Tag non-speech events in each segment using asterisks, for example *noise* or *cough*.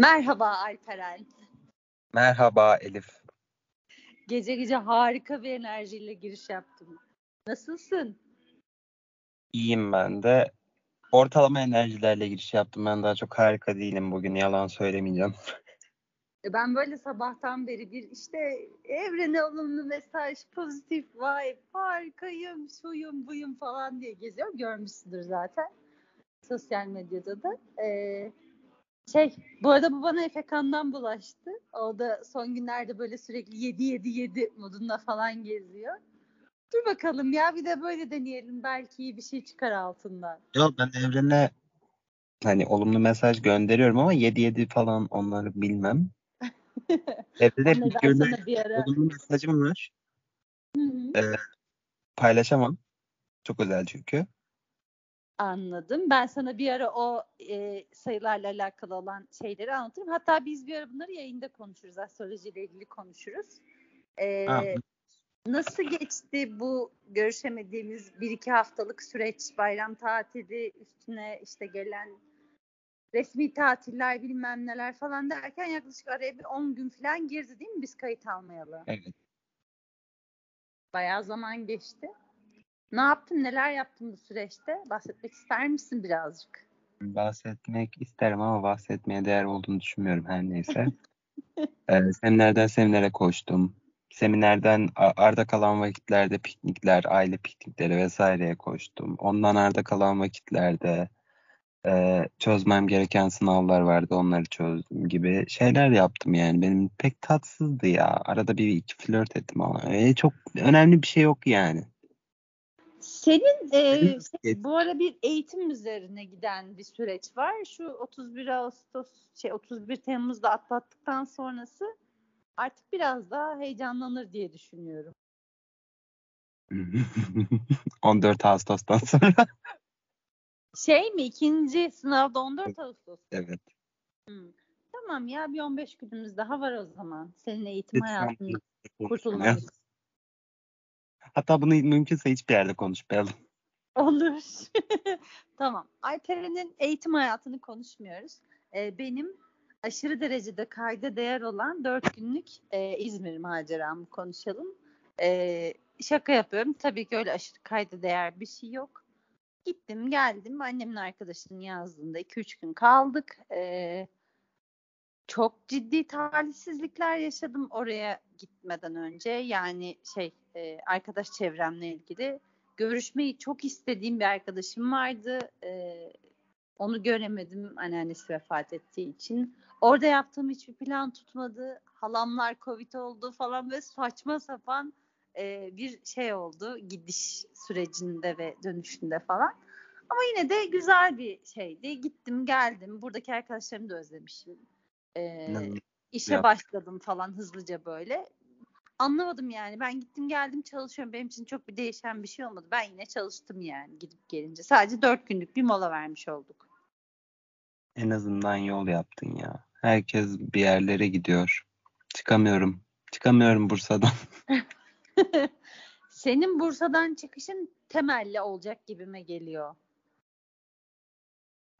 Merhaba Alperen. Merhaba Elif. Gece gece harika bir enerjiyle giriş yaptım. Nasılsın? İyiyim ben de. Ortalama enerjilerle giriş yaptım. Ben daha çok harika değilim bugün. Yalan söylemeyeceğim. E, Ben böyle sabahtan beri bir işte evrene olumlu mesaj, pozitif vibe, harikayım, şuyum, buyum falan diye geziyorum. Görmüşsündür zaten sosyal medyada da. Ee, şey, bu arada bu bana Efekan'dan bulaştı. O da son günlerde böyle sürekli 7 7 7 modunda falan geziyor. Dur bakalım ya bir de böyle deneyelim. Belki iyi bir şey çıkar altından. Yok ben evrene hani olumlu mesaj gönderiyorum ama 7-7 falan onları bilmem. *laughs* Evrene bir gönder bir ara... olumlu mesajım var. Hı hı. Ee, paylaşamam. Çok özel çünkü. Anladım. Ben sana bir ara o e, sayılarla alakalı olan şeyleri anlatırım. Hatta biz bir ara bunları yayında konuşuruz. Astrolojiyle ilgili konuşuruz. E, Ha. nasıl geçti bu görüşemediğimiz bir iki haftalık süreç? Bayram tatili üstüne işte gelen resmi tatiller bilmem neler falan derken yaklaşık araya bir 10 gün falan girdi değil mi biz kayıt almayalı? Evet. Bayağı zaman geçti. Ne yaptın? Neler yaptın bu süreçte? Bahsetmek ister misin birazcık? Bahsetmek isterim ama bahsetmeye değer olduğunu düşünmüyorum her neyse. *laughs* Ee, seminerden seminere koştum. Seminerden arda kalan vakitlerde piknikler, aile piknikleri vesaireye koştum. Ondan arda kalan vakitlerde e, çözmem gereken sınavlar vardı, onları çözdüm gibi şeyler yaptım yani. Benim pek tatsızdı ya. Arada bir iki flört ettim ama öyle çok önemli bir şey yok yani. Senin e, şey, bu ara bir eğitim üzerine giden bir süreç var. Şu 31 Ağustos şey 31 Temmuz'da atlattıktan sonrası artık biraz daha heyecanlanır diye düşünüyorum. *laughs* 14 Ağustos'tan sonra. *laughs* Şey mi ikinci sınavda 14 Ağustos. Evet. Hmm. Tamam ya bir 15 günümüz daha var o zaman. Senin eğitim hayatında kurtulmamız. Hatta bunu mümkünse hiçbir yerde konuşmayalım. Olur. *laughs* tamam. Alperen'in eğitim hayatını konuşmuyoruz. Ee, benim aşırı derecede kayda değer olan dört günlük e, İzmir maceramı konuşalım. Ee, şaka yapıyorum. Tabii ki öyle aşırı kayda değer bir şey yok. Gittim geldim. Annemin arkadaşının yazdığında 2-3 gün kaldık. Ee, çok ciddi talihsizlikler yaşadım oraya gitmeden önce. Yani şey e, arkadaş çevremle ilgili görüşmeyi çok istediğim bir arkadaşım vardı. Ee, onu göremedim anneannesi vefat ettiği için. Orada yaptığım hiçbir plan tutmadı. Halamlar Covid oldu falan ve saçma sapan e, bir şey oldu gidiş sürecinde ve dönüşünde falan. Ama yine de güzel bir şeydi. Gittim geldim. Buradaki arkadaşlarımı da özlemişim. Ee. İşe Ya. başladım falan hızlıca böyle. Anlamadım yani. Ben gittim geldim çalışıyorum. Benim için çok bir değişen bir şey olmadı. Ben yine çalıştım yani gidip gelince. Sadece dört günlük bir mola vermiş olduk. En azından yol yaptın ya. Herkes bir yerlere gidiyor. Çıkamıyorum. Çıkamıyorum Bursa'dan. *laughs* Senin Bursa'dan çıkışın temelli olacak gibime geliyor.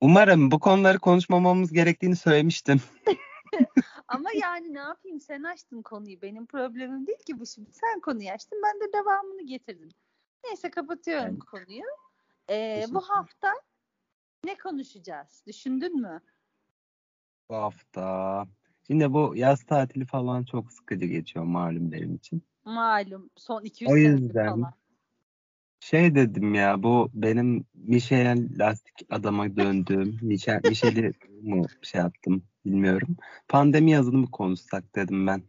Umarım bu konuları konuşmamamız gerektiğini söylemiştim. *laughs* Ama yani ne yapayım sen açtın konuyu. Benim problemim değil ki bu şimdi. Sen konuyu açtın ben de devamını getirdim. Neyse kapatıyorum Evet. konuyu. Ee, bu hafta ne konuşacağız? Düşündün mü? Bu hafta. Şimdi bu yaz tatili falan çok sıkıcı geçiyor malum benim için. Malum son 2-3 O yüzden falan. şey dedim ya bu benim Michelin lastik adama döndüğüm Michel, Michel'i mu şey yaptım bilmiyorum. Pandemi yazını mı konuşsak dedim ben.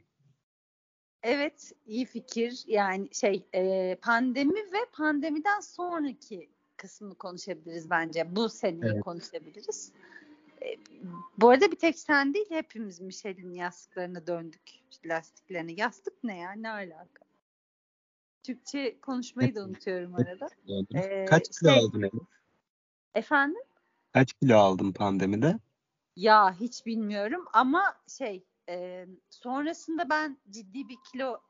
Evet iyi fikir. Yani şey e, pandemi ve pandemiden sonraki kısmını konuşabiliriz bence. Bu seneyi Evet. konuşabiliriz. E, bu arada bir tek sen değil hepimiz Michelin yastıklarına döndük. Lastiklerine. Yastık ne ya? Ne alaka? Türkçe konuşmayı da unutuyorum arada. Ee, Kaç kilo şey- aldın Elif? Efendim? Kaç kilo aldın pandemide? Ya hiç bilmiyorum ama şey e, sonrasında ben ciddi bir kilo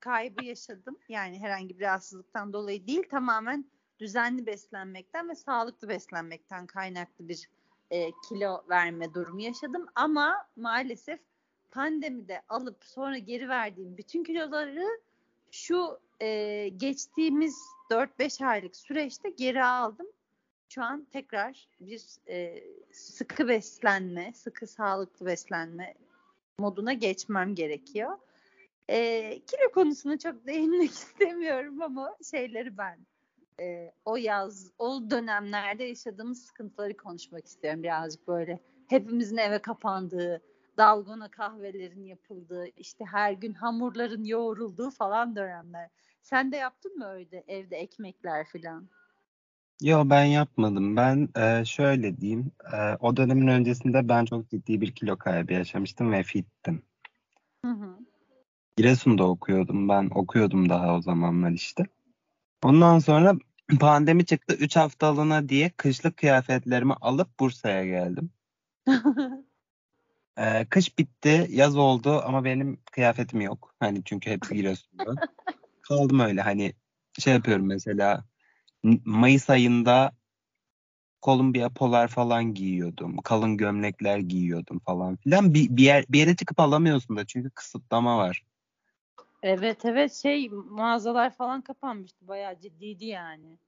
kaybı yaşadım. Yani herhangi bir rahatsızlıktan dolayı değil tamamen düzenli beslenmekten ve sağlıklı beslenmekten kaynaklı bir e, kilo verme durumu yaşadım ama maalesef pandemide alıp sonra geri verdiğim bütün kiloları şu e, geçtiğimiz 4-5 aylık süreçte geri aldım. Şu an tekrar bir e, sıkı beslenme, sıkı sağlıklı beslenme moduna geçmem gerekiyor. E, kilo konusuna çok değinmek *laughs* istemiyorum ama şeyleri ben e, o yaz, o dönemlerde yaşadığımız sıkıntıları konuşmak istiyorum birazcık böyle. Hepimizin eve kapandığı, dalgona kahvelerin yapıldığı, işte her gün hamurların yoğrulduğu falan dönemler. Sen de yaptın mı öyle evde ekmekler falan? Yo ben yapmadım. Ben e, şöyle diyeyim. E, o dönemin öncesinde ben çok ciddi bir kilo kaybı yaşamıştım ve fittim. Hı hı. Giresun'da okuyordum. Ben okuyordum daha o zamanlar işte. Ondan sonra *clears throat* pandemi çıktı. 3 haftalığına diye kışlık kıyafetlerimi alıp Bursa'ya geldim. Ee, *laughs* kış bitti, yaz oldu ama benim kıyafetim yok. Hani çünkü hepsi Giresun'da. *laughs* Kaldım öyle hani şey yapıyorum mesela Mayıs ayında Kolumbiya polar falan giyiyordum. Kalın gömlekler giyiyordum falan filan. Bir, bir, yer, bir yere çıkıp alamıyorsun da çünkü kısıtlama var. Evet evet şey mağazalar falan kapanmıştı. Bayağı ciddiydi yani.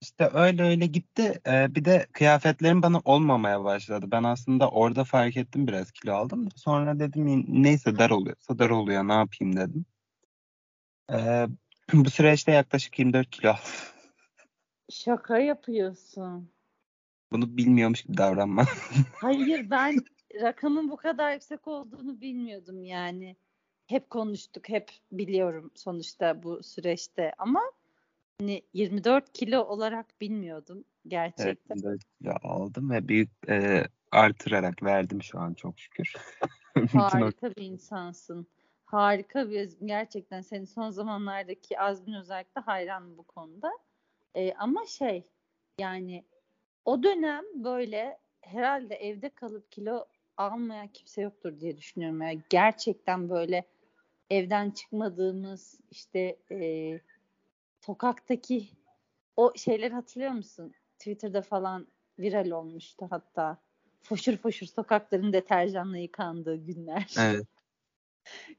İşte öyle öyle gitti. Ee, bir de kıyafetlerim bana olmamaya başladı. Ben aslında orada fark ettim biraz kilo aldım. Sonra dedim neyse dar oluyorsa dar oluyor ne yapayım dedim. Ee, bu süreçte yaklaşık 24 kilo Şaka yapıyorsun. Bunu bilmiyormuş gibi davranma. *laughs* Hayır ben rakamın bu kadar yüksek olduğunu bilmiyordum yani. Hep konuştuk, hep biliyorum sonuçta bu süreçte ama hani 24 kilo olarak bilmiyordum gerçekten. Evet, 24 kilo aldım ve büyük e, artırarak verdim şu an çok şükür. *laughs* Harika bir insansın. Harika bir gerçekten senin son zamanlardaki azmin özellikle hayran bu konuda. E, ama şey yani o dönem böyle herhalde evde kalıp kilo almayan kimse yoktur diye düşünüyorum. Yani gerçekten böyle evden çıkmadığımız işte e, sokaktaki o şeyleri hatırlıyor musun? Twitter'da falan viral olmuştu hatta. Foşur foşur sokakların deterjanla yıkandığı günler. Evet.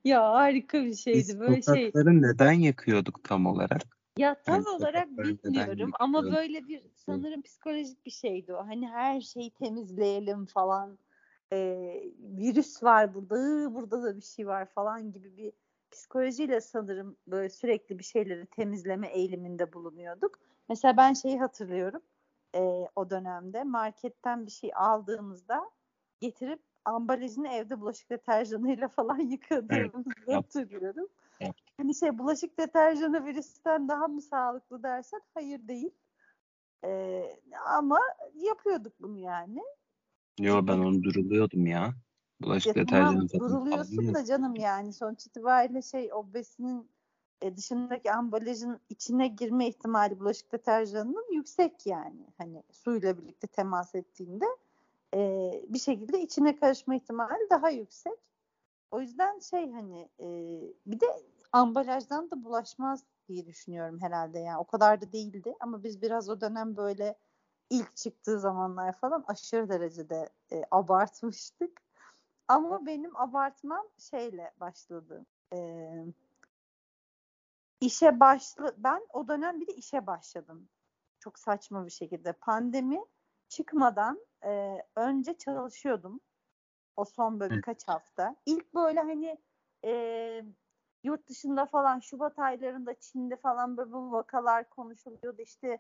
Ya harika bir şeydi. Biz böyle şey. neden yakıyorduk tam olarak? Ya tam Yani olarak bilmiyorum ama böyle bir sanırım psikolojik bir şeydi o. Hani her şeyi temizleyelim falan. Ee, virüs var burada, ıı, burada da bir şey var falan gibi bir psikolojiyle sanırım böyle sürekli bir şeyleri temizleme eğiliminde bulunuyorduk. Mesela ben şeyi hatırlıyorum e, o dönemde marketten bir şey aldığımızda getirip ambalajını evde bulaşık deterjanıyla falan *laughs* yıkadığımızı Evet. hatırlıyorum. Evet. Hani şey bulaşık deterjanı virüsten daha mı sağlıklı dersen hayır değil. Ee, ama yapıyorduk bunu yani. Yo ben onu duruluyordum ya. Bulaşık Ya deterjanı tamam duruluyorsun da canım yani sonuç itibariyle şey o besinin e, dışındaki ambalajın içine girme ihtimali bulaşık deterjanının yüksek yani. Hani suyla birlikte temas ettiğinde e, bir şekilde içine karışma ihtimali daha yüksek. O yüzden şey hani e, bir de ambalajdan da bulaşmaz diye düşünüyorum herhalde yani o kadar da değildi ama biz biraz o dönem böyle ilk çıktığı zamanlar falan aşırı derecede e, abartmıştık. Ama benim abartmam şeyle başladı. Ee, işe başlı ben o dönem bir de işe başladım. Çok saçma bir şekilde. Pandemi çıkmadan e, önce çalışıyordum. O son böyle birkaç hafta. İlk böyle hani e, yurt dışında falan Şubat aylarında Çin'de falan böyle bu vakalar konuşuluyordu. İşte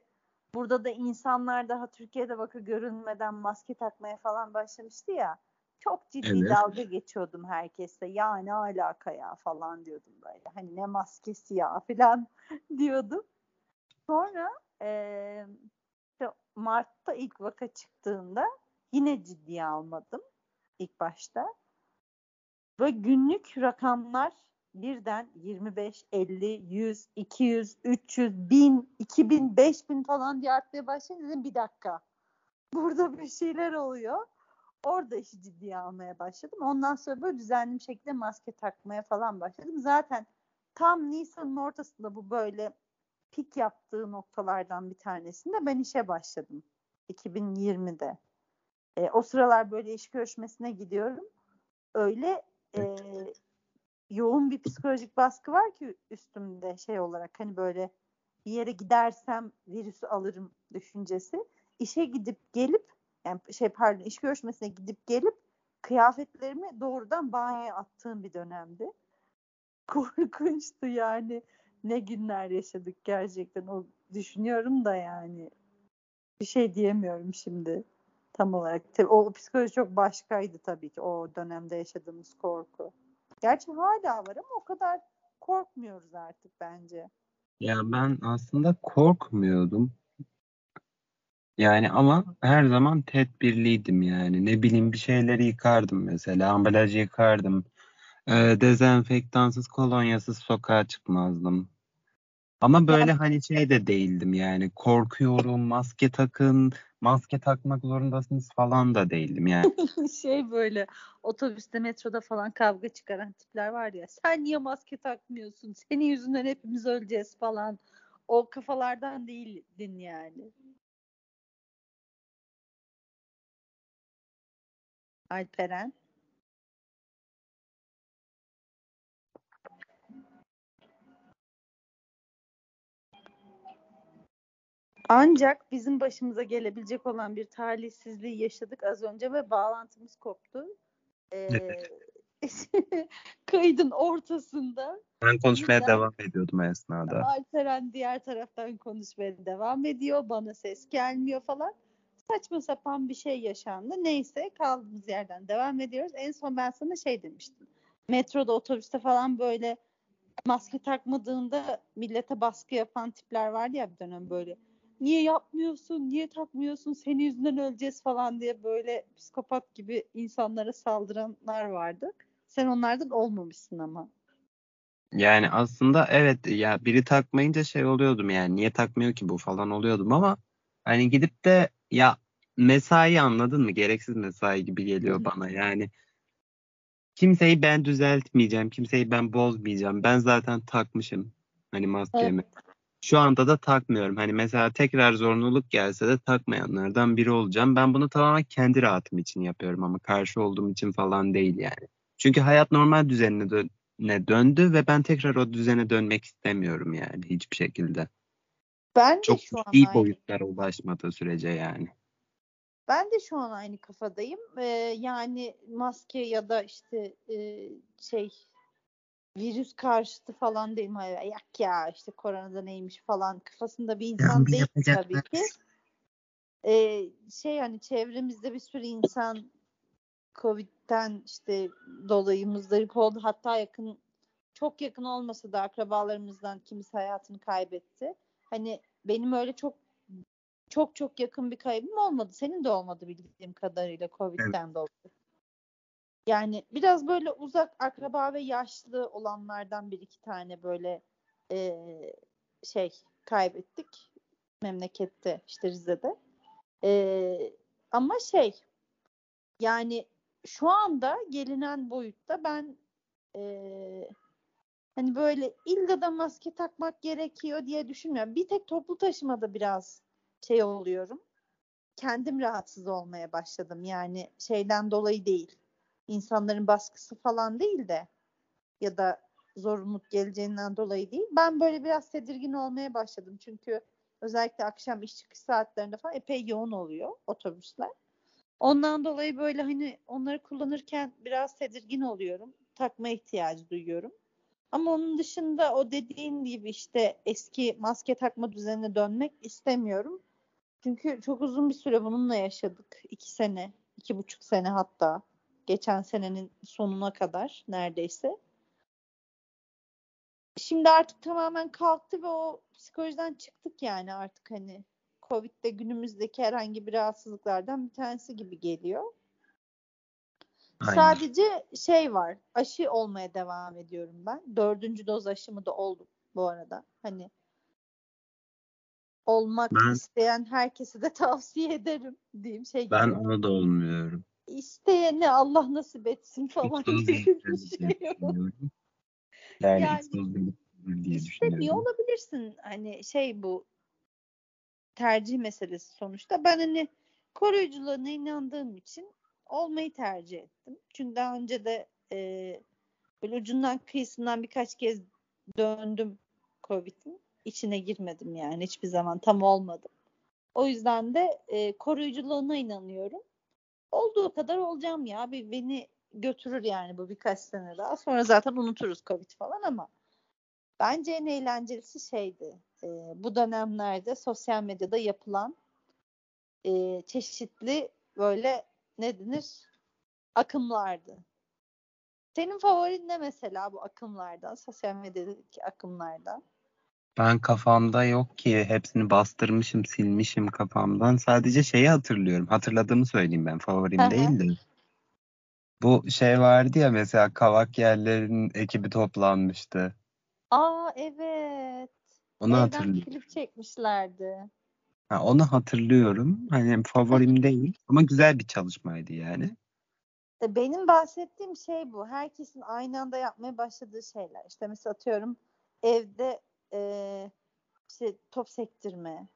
burada da insanlar daha Türkiye'de vaka görünmeden maske takmaya falan başlamıştı ya. Çok ciddi Evet. dalga geçiyordum herkese. Ya ne alaka ya falan diyordum böyle. Hani ne maskesi ya *laughs* falan diyordum. Sonra e, Mart'ta ilk vaka çıktığında yine ciddiye almadım ilk başta. Ve günlük rakamlar birden 25, 50, 100, 200, 300, 1000, 2000, 5000 falan diye artmaya başlayınca dedim bir dakika. Burada bir şeyler oluyor. Orada işi ciddiye almaya başladım. Ondan sonra böyle düzenli bir şekilde maske takmaya falan başladım. Zaten tam Nisan'ın ortasında bu böyle pik yaptığı noktalardan bir tanesinde ben işe başladım. 2020'de. E, o sıralar böyle iş görüşmesine gidiyorum. Öyle e, yoğun bir psikolojik baskı var ki üstümde şey olarak hani böyle bir yere gidersem virüsü alırım düşüncesi. İşe gidip gelip yani şey pardon iş görüşmesine gidip gelip kıyafetlerimi doğrudan banyoya attığım bir dönemdi. *laughs* Korkunçtu yani. Ne günler yaşadık gerçekten. O düşünüyorum da yani. Bir şey diyemiyorum şimdi tam olarak. O psikoloji çok başkaydı tabii ki o dönemde yaşadığımız korku. Gerçi hala var ama o kadar korkmuyoruz artık bence. Ya ben aslında korkmuyordum. Yani ama her zaman tedbirliydim yani. Ne bileyim bir şeyleri yıkardım mesela. Ambalajı yıkardım. Ee, dezenfektansız, kolonyasız sokağa çıkmazdım. Ama böyle hani şey de değildim yani. Korkuyorum, maske takın, maske takmak zorundasınız falan da değildim yani. *laughs* şey böyle otobüste, metroda falan kavga çıkaran tipler var ya. Sen niye maske takmıyorsun? Senin yüzünden hepimiz öleceğiz falan. O kafalardan değildin yani. Alperen. Ancak bizim başımıza gelebilecek olan bir talihsizliği yaşadık az önce ve bağlantımız koptu. Ee, *laughs* kaydın ortasında. Ben konuşmaya bizden, devam ediyordum esnada. Alperen diğer taraftan konuşmaya devam ediyor. Bana ses gelmiyor falan saçma sapan bir şey yaşandı. Neyse kaldığımız yerden devam ediyoruz. En son ben sana şey demiştim. Metroda, otobüste falan böyle maske takmadığında millete baskı yapan tipler vardı ya bir dönem böyle. Niye yapmıyorsun, niye takmıyorsun, senin yüzünden öleceğiz falan diye böyle psikopat gibi insanlara saldıranlar vardı. Sen onlardan olmamışsın ama. Yani aslında evet ya biri takmayınca şey oluyordum yani niye takmıyor ki bu falan oluyordum ama hani gidip de ya mesai anladın mı? Gereksiz mesai gibi geliyor bana. *laughs* Yani kimseyi ben düzeltmeyeceğim. Kimseyi ben bozmayacağım. Ben zaten takmışım hani maskemi. Evet. Şu anda da takmıyorum. Hani mesela tekrar zorunluluk gelse de takmayanlardan biri olacağım. Ben bunu tamamen kendi rahatım için yapıyorum ama karşı olduğum için falan değil yani. Çünkü hayat normal düzenine dö- döndü ve ben tekrar o düzene dönmek istemiyorum yani hiçbir şekilde. Ben de Çok şu an iyi boyutlara ulaşmadığı sürece yani. Ben de şu an aynı kafadayım. Ee, yani maske ya da işte e, şey virüs karşıtı falan değilim. Yak ya işte koronada neymiş falan kafasında bir insan ya, değil tabii ki. Ee, şey hani çevremizde bir sürü insan Covid'den işte dolayı muzdarip oldu. Hatta yakın çok yakın olmasa da akrabalarımızdan kimisi hayatını kaybetti. Hani benim öyle çok çok çok yakın bir kaybım olmadı. Senin de olmadı bildiğim kadarıyla Covid'den evet. dolayı. Yani biraz böyle uzak akraba ve yaşlı olanlardan bir iki tane böyle e, şey kaybettik memlekette işte Rize'de. E, ama şey yani şu anda gelinen boyutta ben e, hani böyle illa da maske takmak gerekiyor diye düşünmüyorum. Bir tek toplu taşımada biraz şey oluyorum. Kendim rahatsız olmaya başladım. Yani şeyden dolayı değil. İnsanların baskısı falan değil de ya da zorunluluk geleceğinden dolayı değil. Ben böyle biraz tedirgin olmaya başladım. Çünkü özellikle akşam iş çıkış saatlerinde falan epey yoğun oluyor otobüsler. Ondan dolayı böyle hani onları kullanırken biraz tedirgin oluyorum. Takma ihtiyacı duyuyorum. Ama onun dışında o dediğin gibi işte eski maske takma düzenine dönmek istemiyorum. Çünkü çok uzun bir süre bununla yaşadık. İki sene, iki buçuk sene hatta. Geçen senenin sonuna kadar neredeyse. Şimdi artık tamamen kalktı ve o psikolojiden çıktık yani artık hani. Covid'de günümüzdeki herhangi bir rahatsızlıklardan bir tanesi gibi geliyor. Aynen. Sadece şey var. Aşı olmaya devam ediyorum ben. Dördüncü doz aşımı da oldum bu arada. Hani olmak ben, isteyen herkese de *laughs* tavsiye ederim diyeyim şey gibi. Ben ona da olmuyorum. İsteyene Allah nasip etsin falan gibi bir şey Yani, istemiyor olabilirsin. Hani şey bu tercih meselesi sonuçta. Ben hani koruyuculuğuna inandığım için olmayı tercih ettim. Çünkü daha önce de e, böyle ucundan kıyısından birkaç kez döndüm Covid'in. İçine girmedim yani hiçbir zaman tam olmadım. O yüzden de e, koruyuculuğuna inanıyorum. Olduğu kadar olacağım ya. Bir, beni götürür yani bu birkaç sene daha. Sonra zaten unuturuz Covid falan ama bence en eğlencelisi şeydi. E, bu dönemlerde sosyal medyada yapılan e, çeşitli böyle ne denir akımlardı. Senin favorin ne mesela bu akımlardan, sosyal medyadaki akımlardan? Ben kafamda yok ki. Hepsini bastırmışım, silmişim kafamdan. Sadece şeyi hatırlıyorum. Hatırladığımı söyleyeyim ben. Favorim değil de. Bu şey vardı ya mesela kavak yerlerin ekibi toplanmıştı. Aa evet. Onu Evden hatırlıyorum. klip çekmişlerdi. Ha, onu hatırlıyorum. Hani favorim değil ama güzel bir çalışmaydı yani. E, Benim bahsettiğim şey bu. Herkesin aynı anda yapmaya başladığı şeyler. İşte mesela atıyorum evde e, işte top sektirme.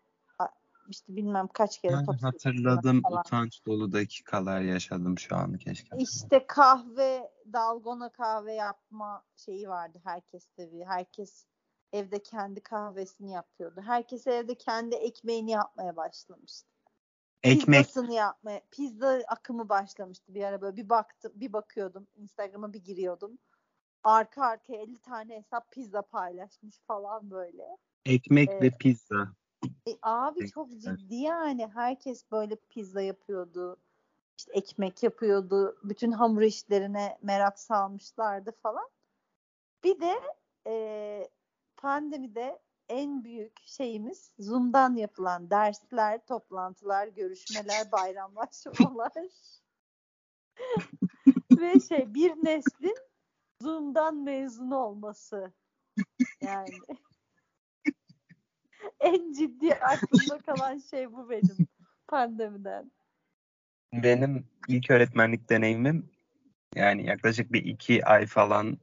işte bilmem kaç kere Ben top hatırladım. falan. Utanç dolu dakikalar yaşadım şu an keşke. İşte kahve, dalgona kahve yapma şeyi vardı herkeste bir. Herkes evde kendi kahvesini yapıyordu. Herkes evde kendi ekmeğini yapmaya başlamıştı. Ekmek Pizzasını yapmaya, pizza akımı başlamıştı bir ara böyle bir baktım, bir bakıyordum, Instagram'a bir giriyordum. Arka arkaya 50 tane hesap pizza paylaşmış falan böyle. ekmek ve Evet. pizza. E, abi çok ciddi yani herkes böyle pizza yapıyordu. İşte ekmek yapıyordu. Bütün hamur işlerine merak salmışlardı falan. Bir de e, pandemide en büyük şeyimiz Zoom'dan yapılan dersler, toplantılar, görüşmeler, bayramlaşmalar *laughs* ve şey bir neslin Zoom'dan mezun olması. Yani *laughs* en ciddi aklımda kalan şey bu benim pandemiden. Benim ilk öğretmenlik deneyimim yani yaklaşık bir iki ay falan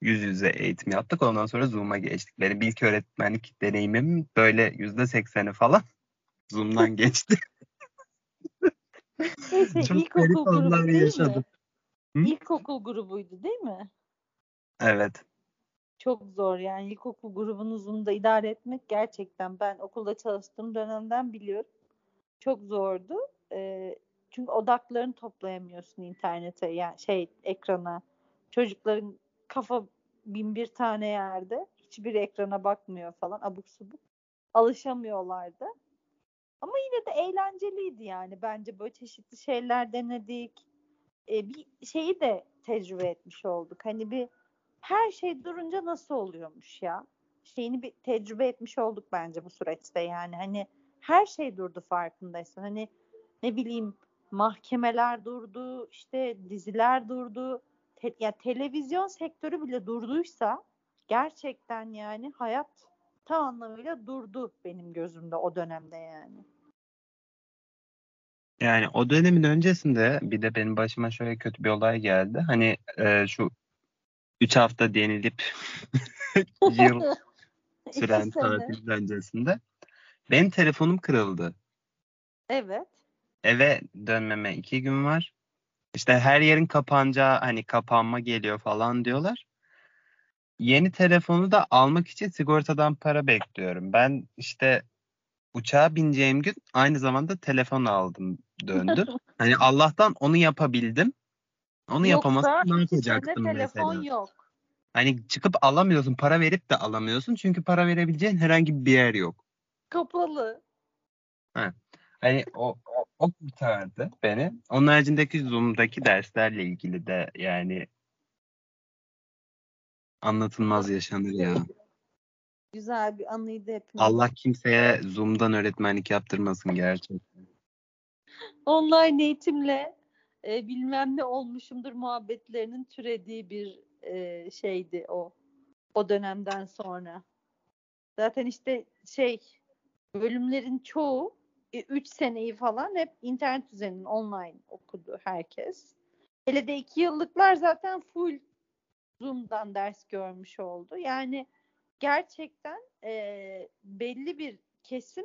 yüz yüze eğitim yaptık. Ondan sonra Zoom'a geçtik. Benim ilk öğretmenlik deneyimim böyle yüzde sekseni falan *laughs* Zoom'dan geçti. Neyse Çok ilkokul grubu değil yaşadım. mi? Hı? İlkokul grubuydu değil mi? Evet. Çok zor yani ilkokul grubunu Zoom'da idare etmek gerçekten ben okulda çalıştığım dönemden biliyorum. Çok zordu. Ee, çünkü odaklarını toplayamıyorsun internete yani şey ekrana. Çocukların kafa bin bir tane yerde. Hiçbir ekrana bakmıyor falan abuk subuk. Alışamıyorlardı. Ama yine de eğlenceliydi yani. Bence böyle çeşitli şeyler denedik. Ee, bir şeyi de tecrübe etmiş olduk. Hani bir her şey durunca nasıl oluyormuş ya? Şeyini bir tecrübe etmiş olduk bence bu süreçte yani. Hani her şey durdu farkındaysan. Hani ne bileyim mahkemeler durdu, işte diziler durdu. Te- ya televizyon sektörü bile durduysa gerçekten yani hayat tam anlamıyla durdu benim gözümde o dönemde yani. Yani o dönemin öncesinde bir de benim başıma şöyle kötü bir olay geldi. Hani e, şu 3 hafta denilip *laughs* yıl süren tatil öncesinde benim telefonum kırıldı. Evet. Eve dönmeme iki gün var. İşte her yerin kapanacağı hani kapanma geliyor falan diyorlar. Yeni telefonu da almak için sigortadan para bekliyorum. Ben işte uçağa bineceğim gün aynı zamanda telefon aldım döndüm. *laughs* Hani Allah'tan onu yapabildim. Onu yapamazsam Yoksa ne yapacaktım telefon mesela? yok. Hani çıkıp alamıyorsun, para verip de alamıyorsun. Çünkü para verebileceğin herhangi bir yer yok. Kapalı. Hani o, o, o kurtardı beni. Onun haricindeki Zoom'daki derslerle ilgili de yani anlatılmaz yaşanır ya. Güzel bir anıydı hepimiz. Allah kimseye Zoom'dan öğretmenlik yaptırmasın gerçekten. Online eğitimle e, bilmem ne olmuşumdur muhabbetlerinin türediği bir e, şeydi o. O dönemden sonra. Zaten işte şey bölümlerin çoğu 3 seneyi falan hep internet üzerinden online okudu herkes. Hele de 2 yıllıklar zaten full Zoom'dan ders görmüş oldu. Yani gerçekten e, belli bir kesim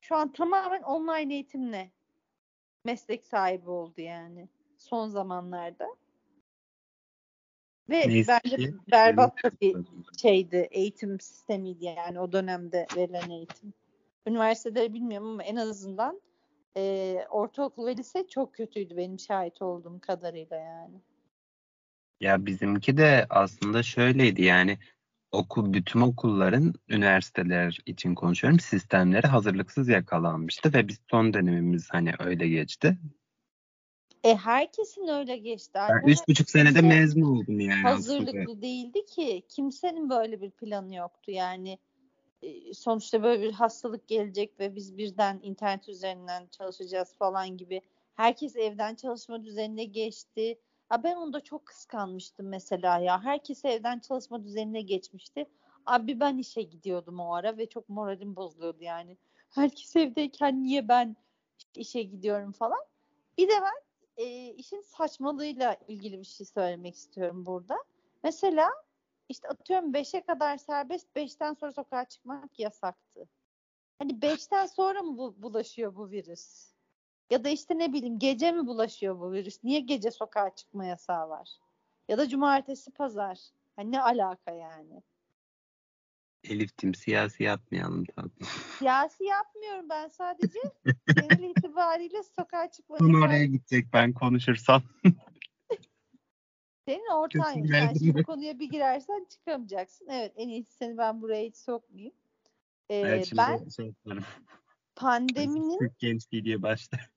şu an tamamen online eğitimle meslek sahibi oldu yani son zamanlarda. Ve Neyse bence ki berbat bir şeydi eğitim sistemiydi yani o dönemde verilen eğitim. Üniversiteleri bilmiyorum ama en azından e, ortaokul ve lise çok kötüydü benim şahit olduğum kadarıyla yani. Ya bizimki de aslında şöyleydi yani okul bütün okulların üniversiteler için konuşuyorum sistemleri hazırlıksız yakalanmıştı ve biz son dönemimiz hani öyle geçti. E herkesin öyle geçti. Ben üç buçuk senede mezun oldum yani aslında. hazırlıklı değildi ki. Kimsenin böyle bir planı yoktu. Yani e, sonuçta böyle bir hastalık gelecek ve biz birden internet üzerinden çalışacağız falan gibi. Herkes evden çalışma düzenine geçti. Ha ben onu da çok kıskanmıştım mesela ya. Herkes evden çalışma düzenine geçmişti. Abi ben işe gidiyordum o ara ve çok moralim bozuluyordu yani. Herkes evdeyken niye ben işe gidiyorum falan. Bir de ben e, işin saçmalığıyla ilgili bir şey söylemek istiyorum burada. Mesela işte atıyorum 5'e kadar serbest, 5'ten sonra sokağa çıkmak yasaktı. Hani 5'ten sonra mı bu, bulaşıyor bu virüs? Ya da işte ne bileyim gece mi bulaşıyor bu virüs? Niye gece sokağa çıkma yasağı var? Ya da cumartesi pazar. Hani ne alaka yani? Elif'tim siyasi yapmayalım tabii. Siyasi yapmıyorum ben sadece *laughs* genel itibariyle sokağa çıkma Konu yasağı oraya gidecek ben konuşursam. *laughs* Senin ortağın Kesin sen geldi şimdi konuya bir girersen çıkamayacaksın. Evet en iyisi seni ben buraya hiç sokmayayım. Ee, Evet ben şey yaparım. pandeminin Türk gençliği diye başlar.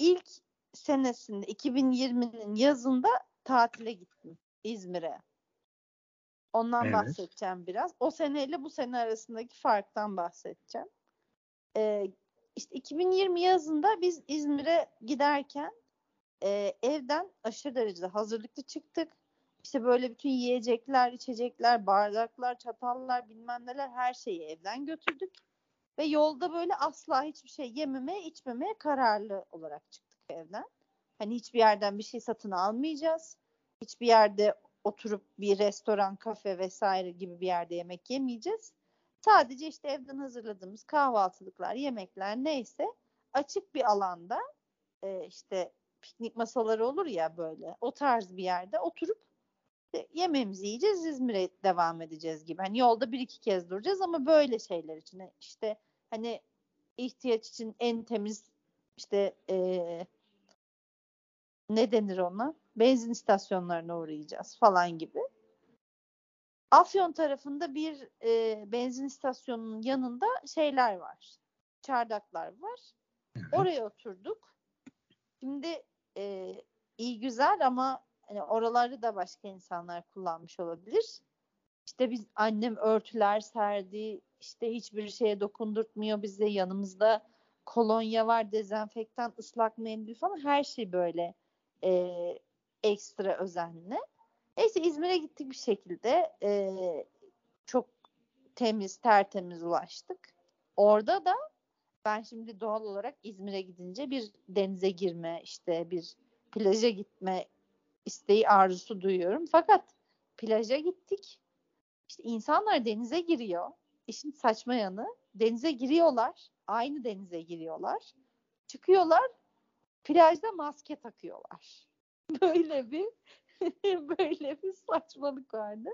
İlk senesinde 2020'nin yazında tatile gittim İzmir'e. Ondan Evet. bahsedeceğim biraz. O seneyle bu sene arasındaki farktan bahsedeceğim. Ee, işte 2020 yazında biz İzmir'e giderken e, evden aşırı derecede hazırlıklı çıktık. İşte böyle bütün yiyecekler, içecekler, bardaklar, çatallar, bilmem neler her şeyi evden götürdük. Ve yolda böyle asla hiçbir şey yememeye, içmemeye kararlı olarak çıktık evden. Hani hiçbir yerden bir şey satın almayacağız. Hiçbir yerde oturup bir restoran, kafe vesaire gibi bir yerde yemek yemeyeceğiz. Sadece işte evden hazırladığımız kahvaltılıklar, yemekler neyse açık bir alanda e, işte piknik masaları olur ya böyle o tarz bir yerde oturup yemeğimizi yiyeceğiz İzmir'e devam edeceğiz gibi. Hani yolda bir iki kez duracağız ama böyle şeyler için işte hani ihtiyaç için en temiz işte eee, ne denir ona? Benzin istasyonlarına uğrayacağız falan gibi. Afyon tarafında bir e, benzin istasyonunun yanında şeyler var. Çardaklar var. Oraya oturduk. Şimdi e, iyi güzel ama hani oraları da başka insanlar kullanmış olabilir. İşte biz annem örtüler serdi. İşte hiçbir şeye dokundurtmuyor bize. Yanımızda kolonya var, dezenfektan, ıslak mendil falan her şey böyle e, ekstra özenli. Neyse İzmir'e gittik bir şekilde. E, çok temiz, tertemiz ulaştık. Orada da ben şimdi doğal olarak İzmir'e gidince bir denize girme, işte bir plaja gitme isteği arzusu duyuyorum. Fakat plaja gittik. İşte insanlar denize giriyor. İşin saçma yanı denize giriyorlar. Aynı denize giriyorlar. Çıkıyorlar. Plajda maske takıyorlar. *laughs* Böyle bir *laughs* böyle bir saçmalık vardı.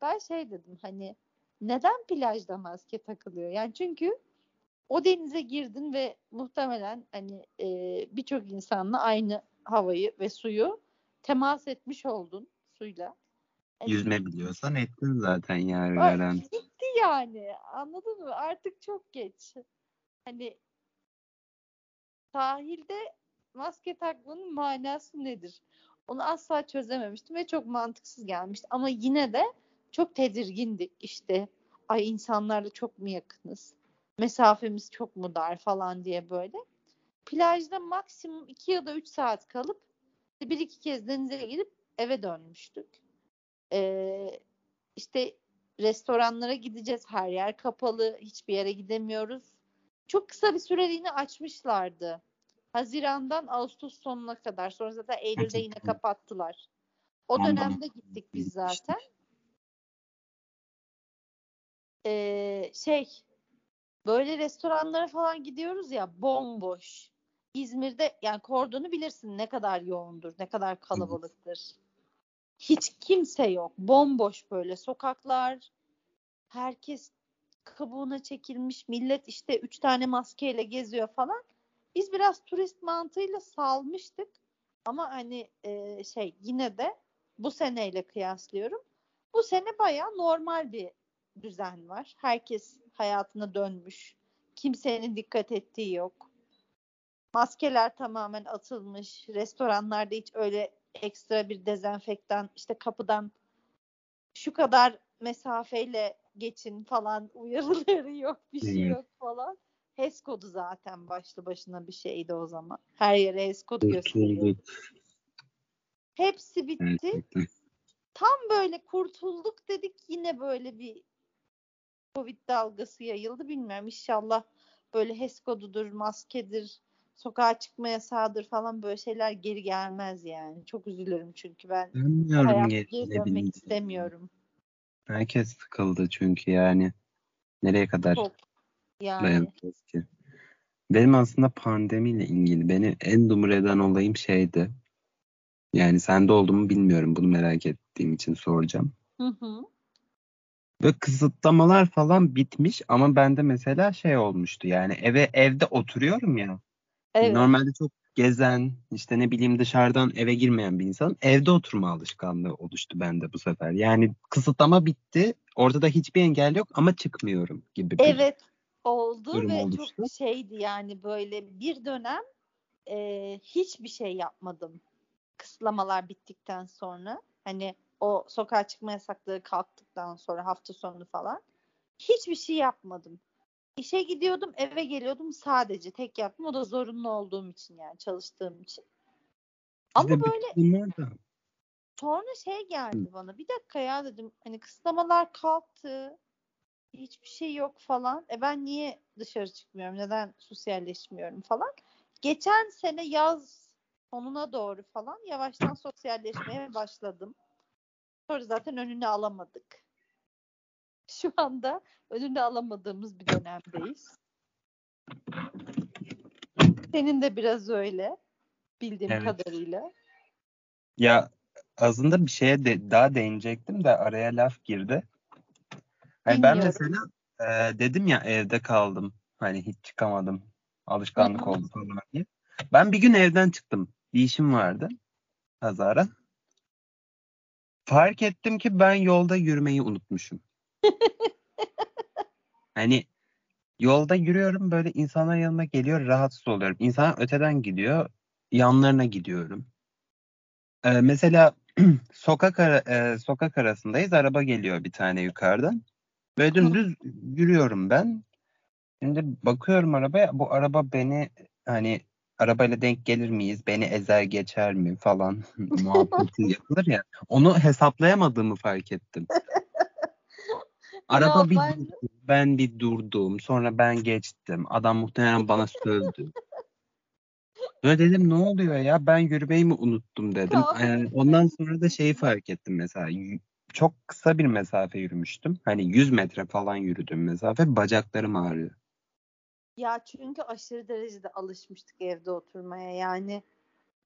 Ben şey dedim hani neden plajda maske takılıyor? Yani çünkü o denize girdin ve muhtemelen hani e, birçok insanla aynı havayı ve suyu temas etmiş oldun suyla. Hani Yüzme biliyorsan ettin zaten yani Ay. Gitti yani. Anladın mı? Artık çok geç. Hani sahilde maske takmanın manası nedir? Onu asla çözememiştim ve çok mantıksız gelmişti. Ama yine de çok tedirgindik. İşte ay insanlarla çok mu yakınız? Mesafemiz çok mu dar falan diye böyle. Plajda maksimum 2 ya da 3 saat kalıp bir iki kez denize gidip eve dönmüştük. Ee, işte restoranlara gideceğiz. Her yer kapalı. Hiçbir yere gidemiyoruz. Çok kısa bir süreliğine açmışlardı. Haziran'dan Ağustos sonuna kadar. Sonra zaten Eylül'de yine kapattılar. O dönemde gittik biz zaten. Ee, şey böyle restoranlara falan gidiyoruz ya bomboş. İzmir'de yani kordonu bilirsin ne kadar yoğundur, ne kadar kalabalıktır. Hiç kimse yok. Bomboş böyle sokaklar. Herkes kabuğuna çekilmiş. Millet işte üç tane maskeyle geziyor falan. Biz biraz turist mantığıyla salmıştık. Ama hani e, şey yine de bu seneyle kıyaslıyorum. Bu sene baya normal bir düzen var. Herkes hayatına dönmüş. Kimsenin dikkat ettiği yok. Maskeler tamamen atılmış. Restoranlarda hiç öyle ekstra bir dezenfektan işte kapıdan şu kadar mesafeyle geçin falan *laughs* uyarıları yok bir şey yok falan. HES kodu zaten başlı başına bir şeydi o zaman. Her yere HES kodu gösteriyor. Hepsi bitti. Gerçekten. Tam böyle kurtulduk dedik yine böyle bir Covid dalgası yayıldı bilmiyorum. İnşallah böyle HES kodudur, maskedir, sokağa çıkma yasağıdır falan böyle şeyler geri gelmez yani. Çok üzülürüm çünkü ben Bilmiyorum geri dönmek istemiyorum. Herkes sıkıldı çünkü yani. Nereye kadar Çok. Yani. dayanacağız ki? Benim aslında pandemiyle ilgili beni en dumur eden olayım şeydi. Yani sende oldu mu bilmiyorum. Bunu merak ettiğim için soracağım. Hı hı. Ve kısıtlamalar falan bitmiş ama bende mesela şey olmuştu. Yani eve evde oturuyorum ya. Evet. Normalde çok gezen, işte ne bileyim dışarıdan eve girmeyen bir insan evde oturma alışkanlığı oluştu bende bu sefer. Yani kısıtlama bitti. Ortada hiçbir engel yok ama çıkmıyorum gibi bir Evet oldu ve oluştu. çok şeydi yani böyle bir dönem e, hiçbir şey yapmadım. Kısıtlamalar bittikten sonra. Hani o sokağa çıkma yasaklığı kalktıktan sonra hafta sonu falan. Hiçbir şey yapmadım. İşe gidiyordum, eve geliyordum sadece tek yaptım. O da zorunlu olduğum için yani çalıştığım için. Ama böyle sonra şey geldi bana. Bir dakika ya dedim. Hani kısıtlamalar kalktı. Hiçbir şey yok falan. E ben niye dışarı çıkmıyorum? Neden sosyalleşmiyorum falan. Geçen sene yaz sonuna doğru falan yavaştan sosyalleşmeye başladım. Sonra zaten önünü alamadık. *laughs* Şu anda önünü alamadığımız bir dönemdeyiz. Senin de biraz öyle bildiğim evet. kadarıyla. Ya aslında bir şeye de, daha değinecektim de araya laf girdi. Hani ben mesela e, dedim ya evde kaldım. Hani hiç çıkamadım. Alışkanlık oldu falan diye. Ben bir gün evden çıktım. Bir işim vardı. Kazara. Fark ettim ki ben yolda yürümeyi unutmuşum. *laughs* hani yolda yürüyorum böyle insanlar yanıma geliyor rahatsız oluyorum. İnsan öteden gidiyor yanlarına gidiyorum. Ee, mesela *clears throat* sokak ara, e, sokak arasındayız araba geliyor bir tane yukarıdan. Böyle dümdüz yürüyorum ben. Şimdi bakıyorum arabaya bu araba beni hani arabayla denk gelir miyiz? Beni ezer geçer mi falan *laughs* muhabbeti yapılır ya. Onu hesaplayamadığımı fark ettim. *laughs* Araba ya bir ben... ben bir durdum. Sonra ben geçtim. Adam muhtemelen bana sövdü. *laughs* Böyle dedim ne oluyor ya ben yürümeyi mi unuttum dedim. Ee, ondan sonra da şeyi fark ettim mesela. Çok kısa bir mesafe yürümüştüm. Hani 100 metre falan yürüdüm mesafe. Bacaklarım ağrıyor. Ya çünkü aşırı derecede alışmıştık evde oturmaya. Yani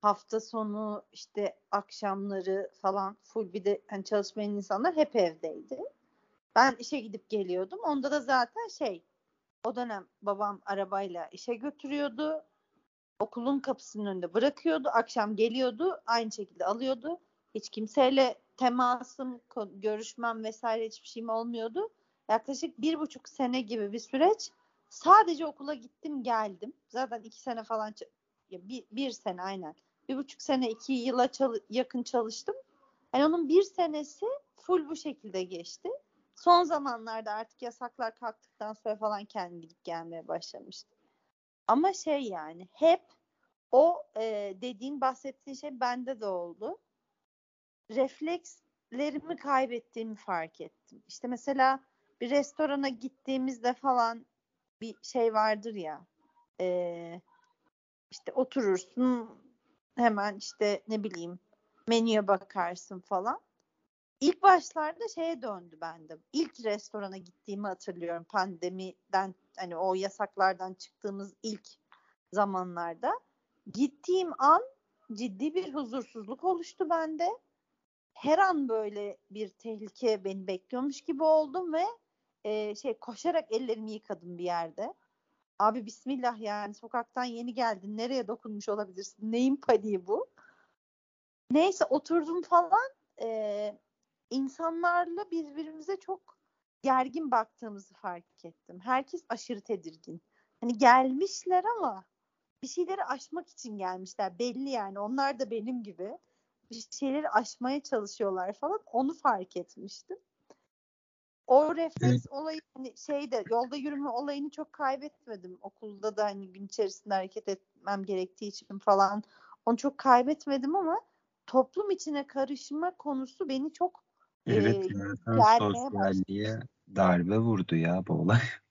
hafta sonu işte akşamları falan full bir de hani çalışmayan insanlar hep evdeydi. Ben işe gidip geliyordum. Onda da zaten şey o dönem babam arabayla işe götürüyordu. Okulun kapısının önünde bırakıyordu. Akşam geliyordu. Aynı şekilde alıyordu. Hiç kimseyle temasım, görüşmem vesaire hiçbir şeyim olmuyordu. Yaklaşık bir buçuk sene gibi bir süreç sadece okula gittim geldim. Zaten iki sene falan bir, bir sene aynen. Bir buçuk sene iki yıla çalı, yakın çalıştım. Yani onun bir senesi full bu şekilde geçti. Son zamanlarda artık yasaklar kalktıktan sonra falan kendim gidip gelmeye başlamıştım. Ama şey yani hep o e, dediğin bahsettiğin şey bende de oldu. Reflekslerimi kaybettiğimi fark ettim. İşte mesela bir restorana gittiğimizde falan bir şey vardır ya e, işte oturursun hemen işte ne bileyim menüye bakarsın falan. İlk başlarda şeye döndü bende. İlk restorana gittiğimi hatırlıyorum pandemiden hani o yasaklardan çıktığımız ilk zamanlarda. Gittiğim an ciddi bir huzursuzluk oluştu bende. Her an böyle bir tehlike beni bekliyormuş gibi oldum ve e, şey koşarak ellerimi yıkadım bir yerde. Abi bismillah yani sokaktan yeni geldin. Nereye dokunmuş olabilirsin? Neyin paniği bu? Neyse oturdum falan. E, insanlarla birbirimize çok gergin baktığımızı fark ettim. Herkes aşırı tedirgin. Hani gelmişler ama bir şeyleri aşmak için gelmişler. Belli yani. Onlar da benim gibi bir şeyleri aşmaya çalışıyorlar falan. Onu fark etmiştim. O refleks olayı hani şeyde yolda yürüme olayını çok kaybetmedim. Okulda da hani gün içerisinde hareket etmem gerektiği için falan onu çok kaybetmedim ama toplum içine karışma konusu beni çok Evet e, ya sosyalliğe darbe vurdu ya bu olay. *laughs*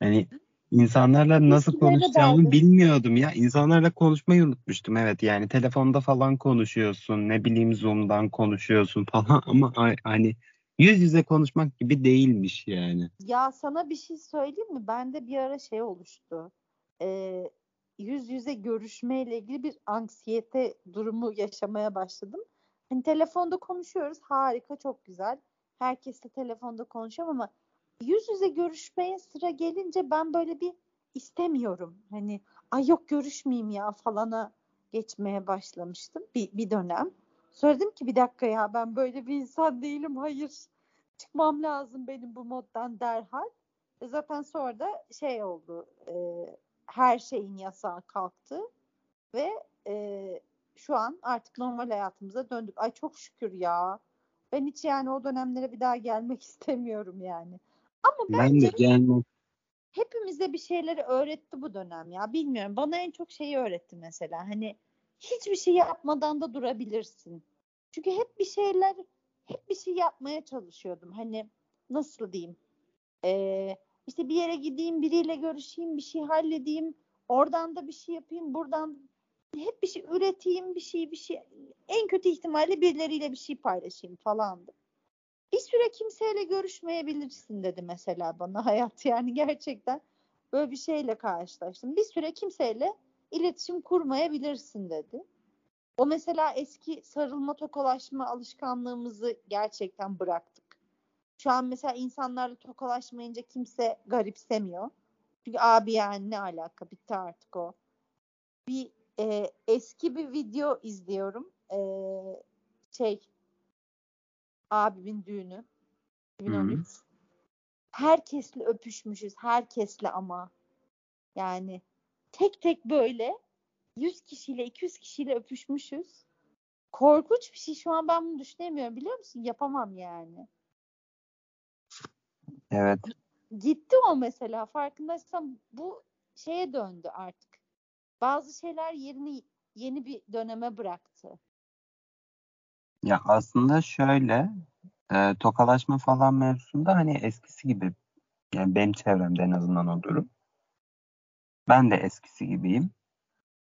Hani insanlarla nasıl konuşacağımı bilmiyordum ya. İnsanlarla konuşmayı unutmuştum. Evet yani telefonda falan konuşuyorsun. Ne bileyim Zoom'dan konuşuyorsun *laughs* falan ama hani yüz yüze konuşmak gibi değilmiş yani. Ya sana bir şey söyleyeyim mi? Bende bir ara şey oluştu. Ee, yüz yüze görüşmeyle ilgili bir anksiyete durumu yaşamaya başladım. Hani telefonda konuşuyoruz. Harika, çok güzel. Herkesle telefonda konuşuyorum ama yüz yüze görüşmeye sıra gelince ben böyle bir istemiyorum. Hani ay yok görüşmeyeyim ya falana geçmeye başlamıştım bir, bir dönem. Söyledim ki bir dakika ya ben böyle bir insan değilim. Hayır çıkmam lazım benim bu moddan derhal. E zaten sonra da şey oldu. E, her şeyin yasağı kalktı ve e, şu an artık normal hayatımıza döndük. Ay çok şükür ya. Ben hiç yani o dönemlere bir daha gelmek *laughs* istemiyorum yani. Ama ben de gelmem. hepimize bir şeyleri öğretti bu dönem ya. Bilmiyorum. Bana en çok şeyi öğretti mesela. Hani hiçbir şey yapmadan da durabilirsin. Çünkü hep bir şeyler hep bir şey yapmaya çalışıyordum. Hani nasıl diyeyim? Ee, işte bir yere gideyim, biriyle görüşeyim, bir şey halledeyim. Oradan da bir şey yapayım, buradan hep bir şey üreteyim, bir şey bir şey. En kötü ihtimalle birileriyle bir şey paylaşayım falandı. Bir süre kimseyle görüşmeyebilirsin dedi mesela bana *laughs* hayat yani gerçekten böyle bir şeyle karşılaştım. Bir süre kimseyle iletişim kurmayabilirsin dedi. O mesela eski sarılma tokalaşma alışkanlığımızı gerçekten bıraktık. Şu an mesela insanlarla tokalaşmayınca kimse garipsemiyor. Çünkü abi yani ne alaka bitti artık o. Bir e, eski bir video izliyorum. E, şey abimin düğünü 2013. Hı. Herkesle öpüşmüşüz. Herkesle ama. Yani tek tek böyle 100 kişiyle 200 kişiyle öpüşmüşüz. Korkunç bir şey. Şu an ben bunu düşünemiyorum biliyor musun? Yapamam yani. Evet. Gitti o mesela. Farkındaysan bu şeye döndü artık. Bazı şeyler yerini yeni bir döneme bıraktı. Ya aslında şöyle e, tokalaşma falan mevzusunda hani eskisi gibi yani benim çevremde en azından o durum. Ben de eskisi gibiyim.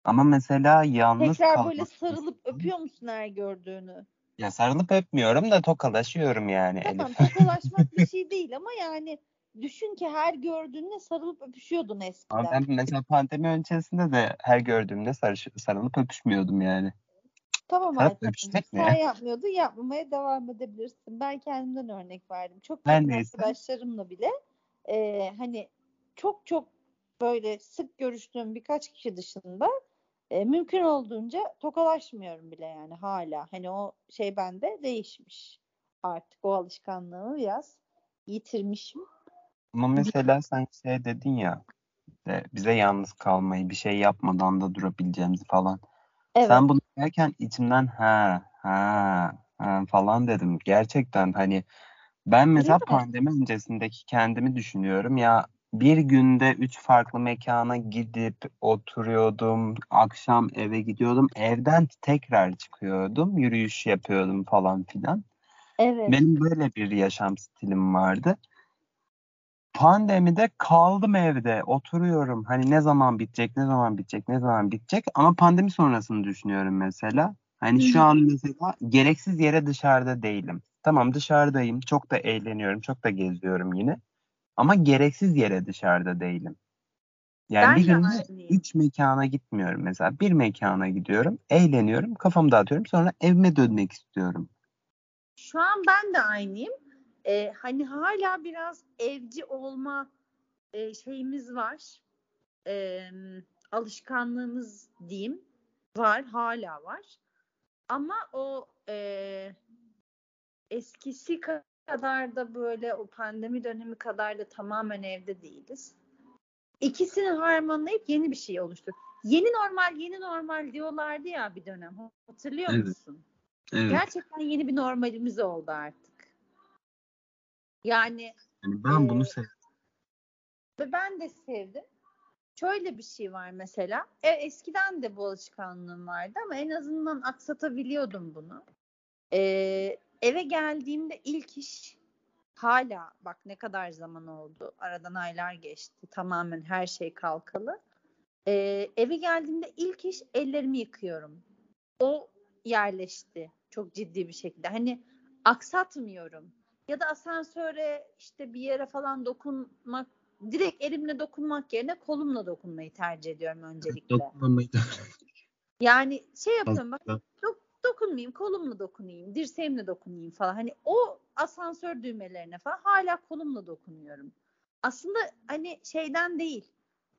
Ama mesela yalnız Tekrar kalmak böyle sarılıp öpüyor musun her gördüğünü? Ya sarılıp öpmüyorum da tokalaşıyorum yani Tamam Elif. *laughs* tokalaşmak bir şey değil ama yani düşün ki her gördüğünde sarılıp öpüşüyordun eskiden. Ama ben mesela pandemi öncesinde de her gördüğümde sarış, sarılıp öpüşmüyordum yani. Tamam Sarıp öpüşmek Sen ne? yapmıyordun yapmamaya devam edebilirsin. Ben kendimden örnek verdim. Çok yakın arkadaşlarımla bile e, hani çok çok böyle sık görüştüğüm birkaç kişi dışında e, mümkün olduğunca tokalaşmıyorum bile yani hala. Hani o şey bende değişmiş. Artık o alışkanlığımı biraz yitirmişim. Ama mesela sen şey dedin ya de bize yalnız kalmayı, bir şey yapmadan da durabileceğimizi falan. Evet. Sen bunu derken içimden ha ha ha falan dedim. Gerçekten hani ben mesela pandemi öncesindeki kendimi düşünüyorum ya bir günde üç farklı mekana gidip oturuyordum. Akşam eve gidiyordum. Evden tekrar çıkıyordum. Yürüyüş yapıyordum falan filan. Evet. Benim böyle bir yaşam stilim vardı. Pandemide kaldım evde. Oturuyorum. Hani ne zaman bitecek, ne zaman bitecek, ne zaman bitecek. Ama pandemi sonrasını düşünüyorum mesela. Hani şu an mesela gereksiz yere dışarıda değilim. Tamam dışarıdayım. Çok da eğleniyorum. Çok da geziyorum yine. Ama gereksiz yere dışarıda değilim. Yani Ben bir de günde üç mekana gitmiyorum mesela. Bir mekana gidiyorum, eğleniyorum, kafamı dağıtıyorum. Sonra evime dönmek istiyorum. Şu an ben de aynıyım. Ee, hani hala biraz evci olma e, şeyimiz var. Ee, alışkanlığımız diyeyim var, hala var. Ama o e, eskisi kadar da böyle o pandemi dönemi kadar da tamamen evde değiliz. İkisini harmanlayıp yeni bir şey oluştur. Yeni normal, yeni normal diyorlardı ya bir dönem. Hatırlıyor Evet. musun? Evet. Gerçekten yeni bir normalimiz oldu artık. Yani Yani ben bunu Ee, sev ve ben de sevdim. Şöyle bir şey var mesela. E, eskiden de bu alışkanlığım vardı ama en azından aksatabiliyordum bunu. Ee, eve geldiğimde ilk iş hala bak ne kadar zaman oldu. Aradan aylar geçti. Tamamen her şey kalkalı. Ee, eve geldiğimde ilk iş ellerimi yıkıyorum. O yerleşti çok ciddi bir şekilde. Hani aksatmıyorum. Ya da asansöre işte bir yere falan dokunmak direkt elimle dokunmak yerine kolumla dokunmayı tercih ediyorum öncelikle. dokunmamayı *laughs* Yani şey yapıyorum bak dok- dokunmayayım, kolumla dokunayım, dirseğimle dokunayım falan. Hani o asansör düğmelerine falan hala kolumla dokunuyorum. Aslında hani şeyden değil.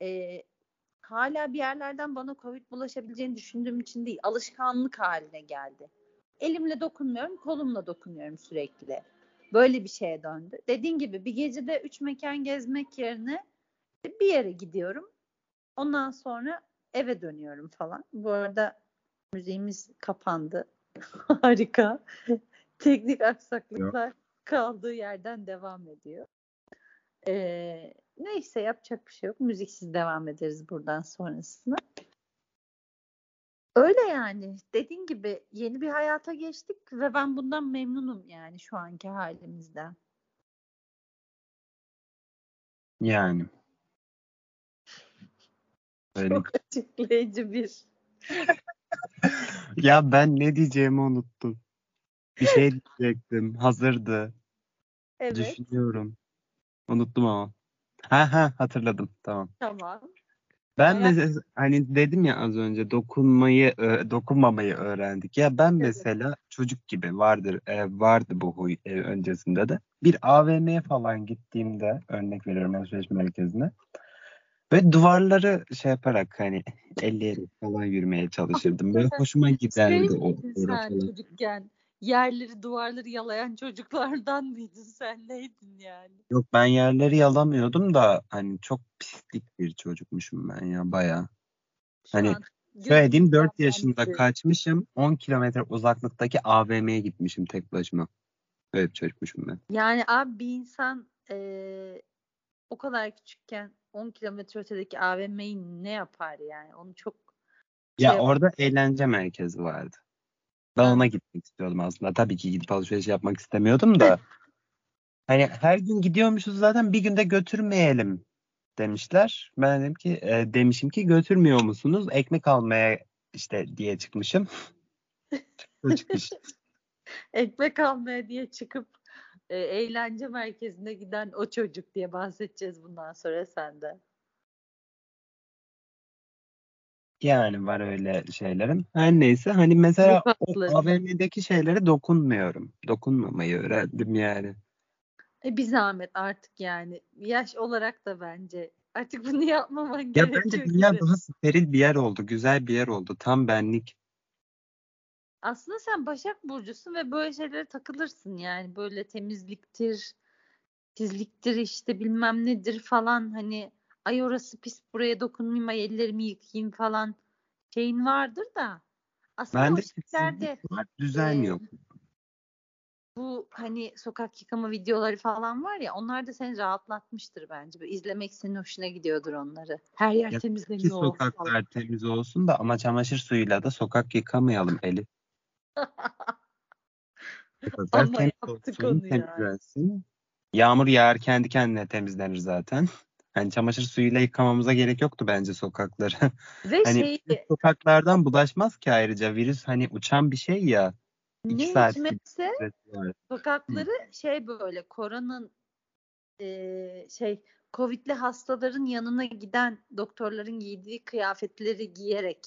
e, hala bir yerlerden bana Covid bulaşabileceğini düşündüğüm için değil. Alışkanlık haline geldi. Elimle dokunmuyorum, kolumla dokunuyorum sürekli. Böyle bir şeye döndü. Dediğin gibi bir gecede üç mekan gezmek yerine bir yere gidiyorum. Ondan sonra eve dönüyorum falan. Bu arada müziğimiz kapandı. *laughs* Harika. Teknik aksaklıklar kaldığı yerden devam ediyor. Ee, neyse yapacak bir şey yok. Müziksiz devam ederiz buradan sonrasına. Öyle yani. Dediğin gibi yeni bir hayata geçtik ve ben bundan memnunum yani şu anki halimizden. Yani. Öyle. Çok açıklayıcı bir. *laughs* Ya ben ne diyeceğimi unuttum. Bir şey diyecektim. Hazırdı. Evet. Düşünüyorum. Unuttum ama. Ha ha hatırladım. Tamam. Tamam. Ben Merak- mesela hani dedim ya az önce dokunmayı dokunmamayı öğrendik. Ya ben mesela çocuk gibi vardır e, vardı bu huy e, öncesinde de. Bir AVM'ye falan gittiğimde örnek veriyorum alışveriş merkezine. Ve duvarları şey yaparak hani *laughs* elleyerek falan yürümeye çalışırdım. Böyle hoşuma Şey giderdi o miydin orası sen çocukken? Yerleri duvarları yalayan çocuklardan mıydın sen? Neydin yani? Yok ben yerleri yalamıyordum da hani çok pislik bir çocukmuşum ben ya bayağı. Şu Hani an Söylediğim gözümün 4 yaşında kaçmışım. 10 kilometre uzaklıktaki AVM'ye gitmişim tek başıma. Böyle bir çocukmuşum ben. Yani abi bir insan eee, o kadar küçükken 10 kilometre ötedeki AVM'yi ne yapar yani? Onu çok Ya şey- orada eğlence merkezi vardı. Ben ona gitmek istiyordum aslında. Tabii ki gidip alışveriş yapmak istemiyordum da. hani her gün gidiyormuşuz zaten bir günde götürmeyelim demişler. Ben dedim ki e, demişim ki götürmüyor musunuz? Ekmek almaya işte diye çıkmışım. Bu çıkış. *laughs* ekmek almaya diye çıkıp e, eğlence merkezine giden o çocuk diye bahsedeceğiz bundan sonra senden. Yani var öyle şeylerim. Her neyse hani mesela o. AVM'deki şeylere dokunmuyorum. Dokunmamayı öğrendim yani. E bir zahmet artık yani. Yaş olarak da bence artık bunu yapmaman Ya gerekiyor bence dünya daha steril bir yer oldu. Güzel bir yer oldu. Tam benlik. Aslında sen Başak Burcu'sun ve böyle şeylere takılırsın yani. Böyle temizliktir, tizliktir işte bilmem nedir falan hani ay orası pis buraya dokunmayayım ay ellerimi yıkayayım falan şeyin vardır da. Aslında Bende o şeylerde titizlik var, düzen e, yok. bu hani sokak yıkama videoları falan var ya onlar da seni rahatlatmıştır bence. Böyle izlemek senin hoşuna gidiyordur onları. Her yer Ya Ki temizleniyor falan. sokaklar temiz olsun da ama çamaşır suyuyla da sokak yıkamayalım Elif. *laughs* Ama yaptık onu yani. Yağmur yağar kendi kendine temizlenir zaten. Hani çamaşır suyuyla yıkamamıza gerek yoktu bence sokakları. Ve *laughs* Hani şey sokaklardan bulaşmaz ki ayrıca. Virüs hani uçan bir şey ya. Ne saat hikmetse sokakları şey böyle koronanın e, şey Covid'li hastaların yanına giden doktorların giydiği kıyafetleri giyerek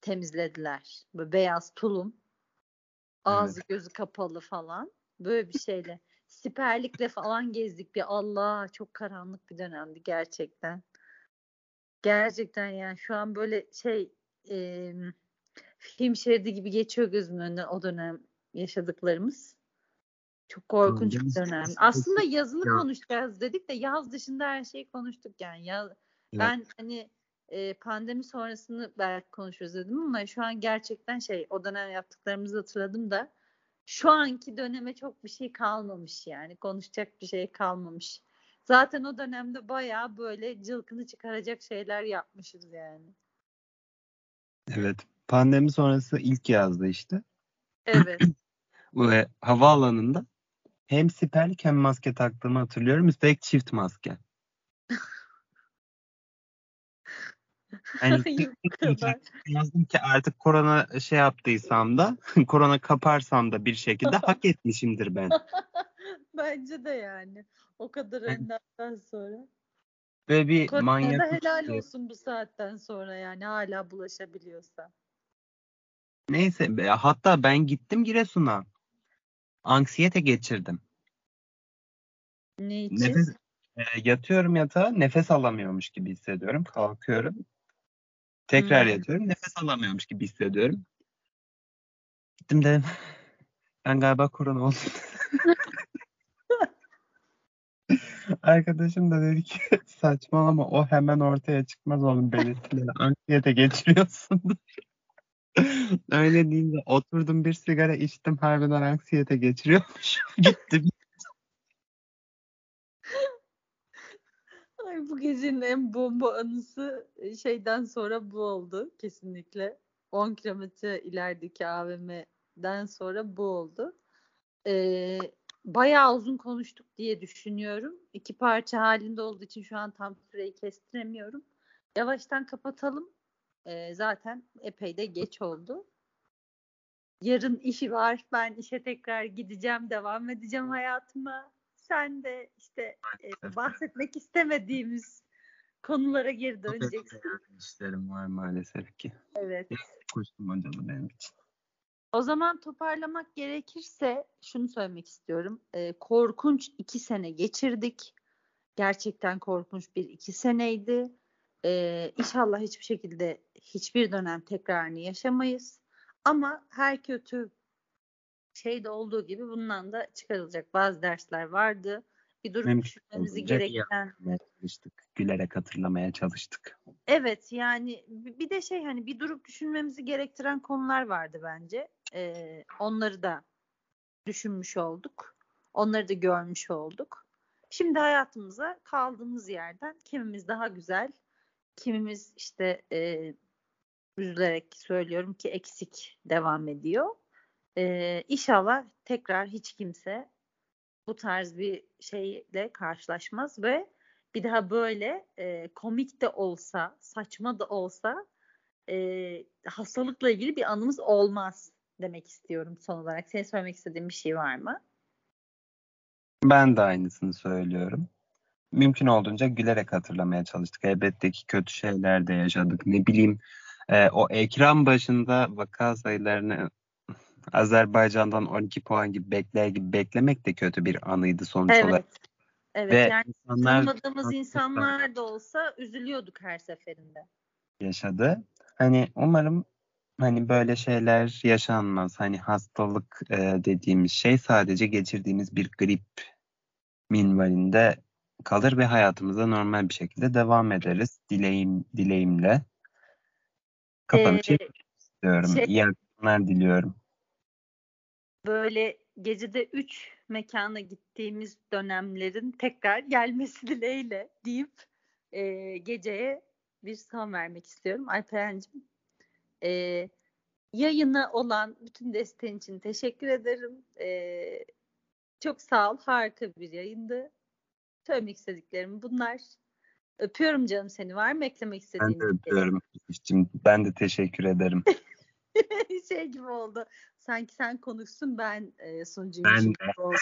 temizlediler. Böyle beyaz tulum, ağzı evet. gözü kapalı falan. Böyle bir şeyle. Siperlikle falan gezdik bir Allah çok karanlık bir dönemdi gerçekten. Gerçekten yani şu an böyle şey e, film şeridi gibi geçiyor gözümün önünden o dönem yaşadıklarımız. Çok korkunç bir dönem. Aslında yazılı ya. konuşacağız dedik de yaz dışında her şeyi konuştuk yani. Ya, evet. Ben hani e, pandemi sonrasını belki konuşuruz dedim ama şu an gerçekten şey o dönem yaptıklarımızı hatırladım da şu anki döneme çok bir şey kalmamış yani. Konuşacak bir şey kalmamış. Zaten o dönemde bayağı böyle cılkını çıkaracak şeyler yapmışız yani. Evet. Pandemi sonrası ilk yazdı işte. Evet. *clears throat* Ve havaalanında hem siperlik hem maske taktığımı hatırlıyorum. Üstelik çift maske. Yani *laughs* yazdım ki artık korona şey yaptıysam da *laughs* korona kaparsam da bir şekilde hak *laughs* etmişimdir ben. Bence de yani. O kadar önden sonra. Ve bir Koronada manyak. helal olsun bu saatten sonra yani hala bulaşabiliyorsa. Neyse hatta ben gittim Giresun'a. Anksiyete geçirdim. Ne için? Nefes, e, yatıyorum yatağa nefes alamıyormuş gibi hissediyorum. Kalkıyorum. Tekrar hmm. yatıyorum. Nefes alamıyormuş gibi hissediyorum. Gittim dedim. Ben galiba korona oldum. *laughs* Arkadaşım da dedi ki saçmalama o hemen ortaya çıkmaz oğlum belirtileri. Anksiyete geçiriyorsun. *laughs* Öyle deyince oturdum bir sigara içtim harbiden anksiyete geçiriyormuş. *laughs* Gittim. *laughs* Bu gecenin en bomba anısı e, şeyden sonra bu oldu kesinlikle. 10 kilometre ilerideki AVM'den sonra bu oldu. Ee, bayağı uzun konuştuk diye düşünüyorum. İki parça halinde olduğu için şu an tam süreyi kestiremiyorum. Yavaştan kapatalım. Ee, zaten epey de geç oldu. Yarın işi var. Ben işe tekrar gideceğim, devam edeceğim hayatıma. Sen de işte e, bahsetmek istemediğimiz konulara geri döneceksin. İşlerim var maalesef ki. Evet. Koşturmacalı benim için. O zaman toparlamak gerekirse şunu söylemek istiyorum. E, korkunç iki sene geçirdik. Gerçekten korkunç bir iki seneydi. E, inşallah hiçbir şekilde hiçbir dönem tekrarını yaşamayız. Ama her kötü şeyde olduğu gibi bundan da çıkarılacak bazı dersler vardı. Bir durup Mümkün düşünmemizi gerektiren. Çalıştık. Gülerek hatırlamaya çalıştık. Evet yani bir de şey hani bir durup düşünmemizi gerektiren konular vardı bence. Ee, onları da düşünmüş olduk. Onları da görmüş olduk. Şimdi hayatımıza kaldığımız yerden kimimiz daha güzel, kimimiz işte e, üzülerek söylüyorum ki eksik devam ediyor. Ee, inşallah tekrar hiç kimse bu tarz bir şeyle karşılaşmaz ve bir daha böyle e, komik de olsa, saçma da olsa e, hastalıkla ilgili bir anımız olmaz demek istiyorum son olarak. Senin söylemek istediğin bir şey var mı? Ben de aynısını söylüyorum. Mümkün olduğunca gülerek hatırlamaya çalıştık. Elbette ki kötü şeyler de yaşadık. Ne bileyim e, o ekran başında vaka sayılarını Azerbaycan'dan 12 puan gibi bekler gibi beklemek de kötü bir anıydı sonuç evet. olarak. Evet Ve yani insanlar, tanımadığımız insanlar da olsa üzülüyorduk her seferinde. Yaşadı. Hani umarım hani böyle şeyler yaşanmaz. Hani hastalık e, dediğimiz şey sadece geçirdiğimiz bir grip minvalinde kalır ve hayatımıza normal bir şekilde devam ederiz. Dileğim dileğimle. Kapanışı ee, istiyorum. Şey, İyi akşamlar diliyorum böyle gecede üç mekana gittiğimiz dönemlerin tekrar gelmesi *laughs* dileğiyle deyip e, geceye bir son vermek istiyorum. Alperen'cim e, yayına olan bütün desteğin için teşekkür ederim. E, çok sağ ol. Harika bir yayındı. Söylemek istediklerim bunlar. Öpüyorum canım seni. Var mı eklemek istediğin? Ben de öpüyorum. Şey? Ben de teşekkür ederim. *laughs* *laughs* şey gibi oldu. Sanki sen konuşsun ben e, sunucuyum ben gibi de. oldu.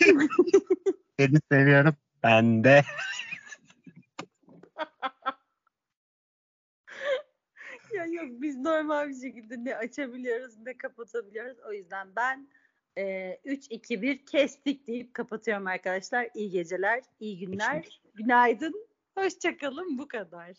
*laughs* Seni seviyorum. Ben de. *laughs* ya yok biz normal bir şekilde ne açabiliyoruz ne kapatabiliyoruz. O yüzden ben e, 3-2-1 kestik deyip kapatıyorum arkadaşlar. İyi geceler, iyi günler, günaydın. Hoşçakalın bu kadar.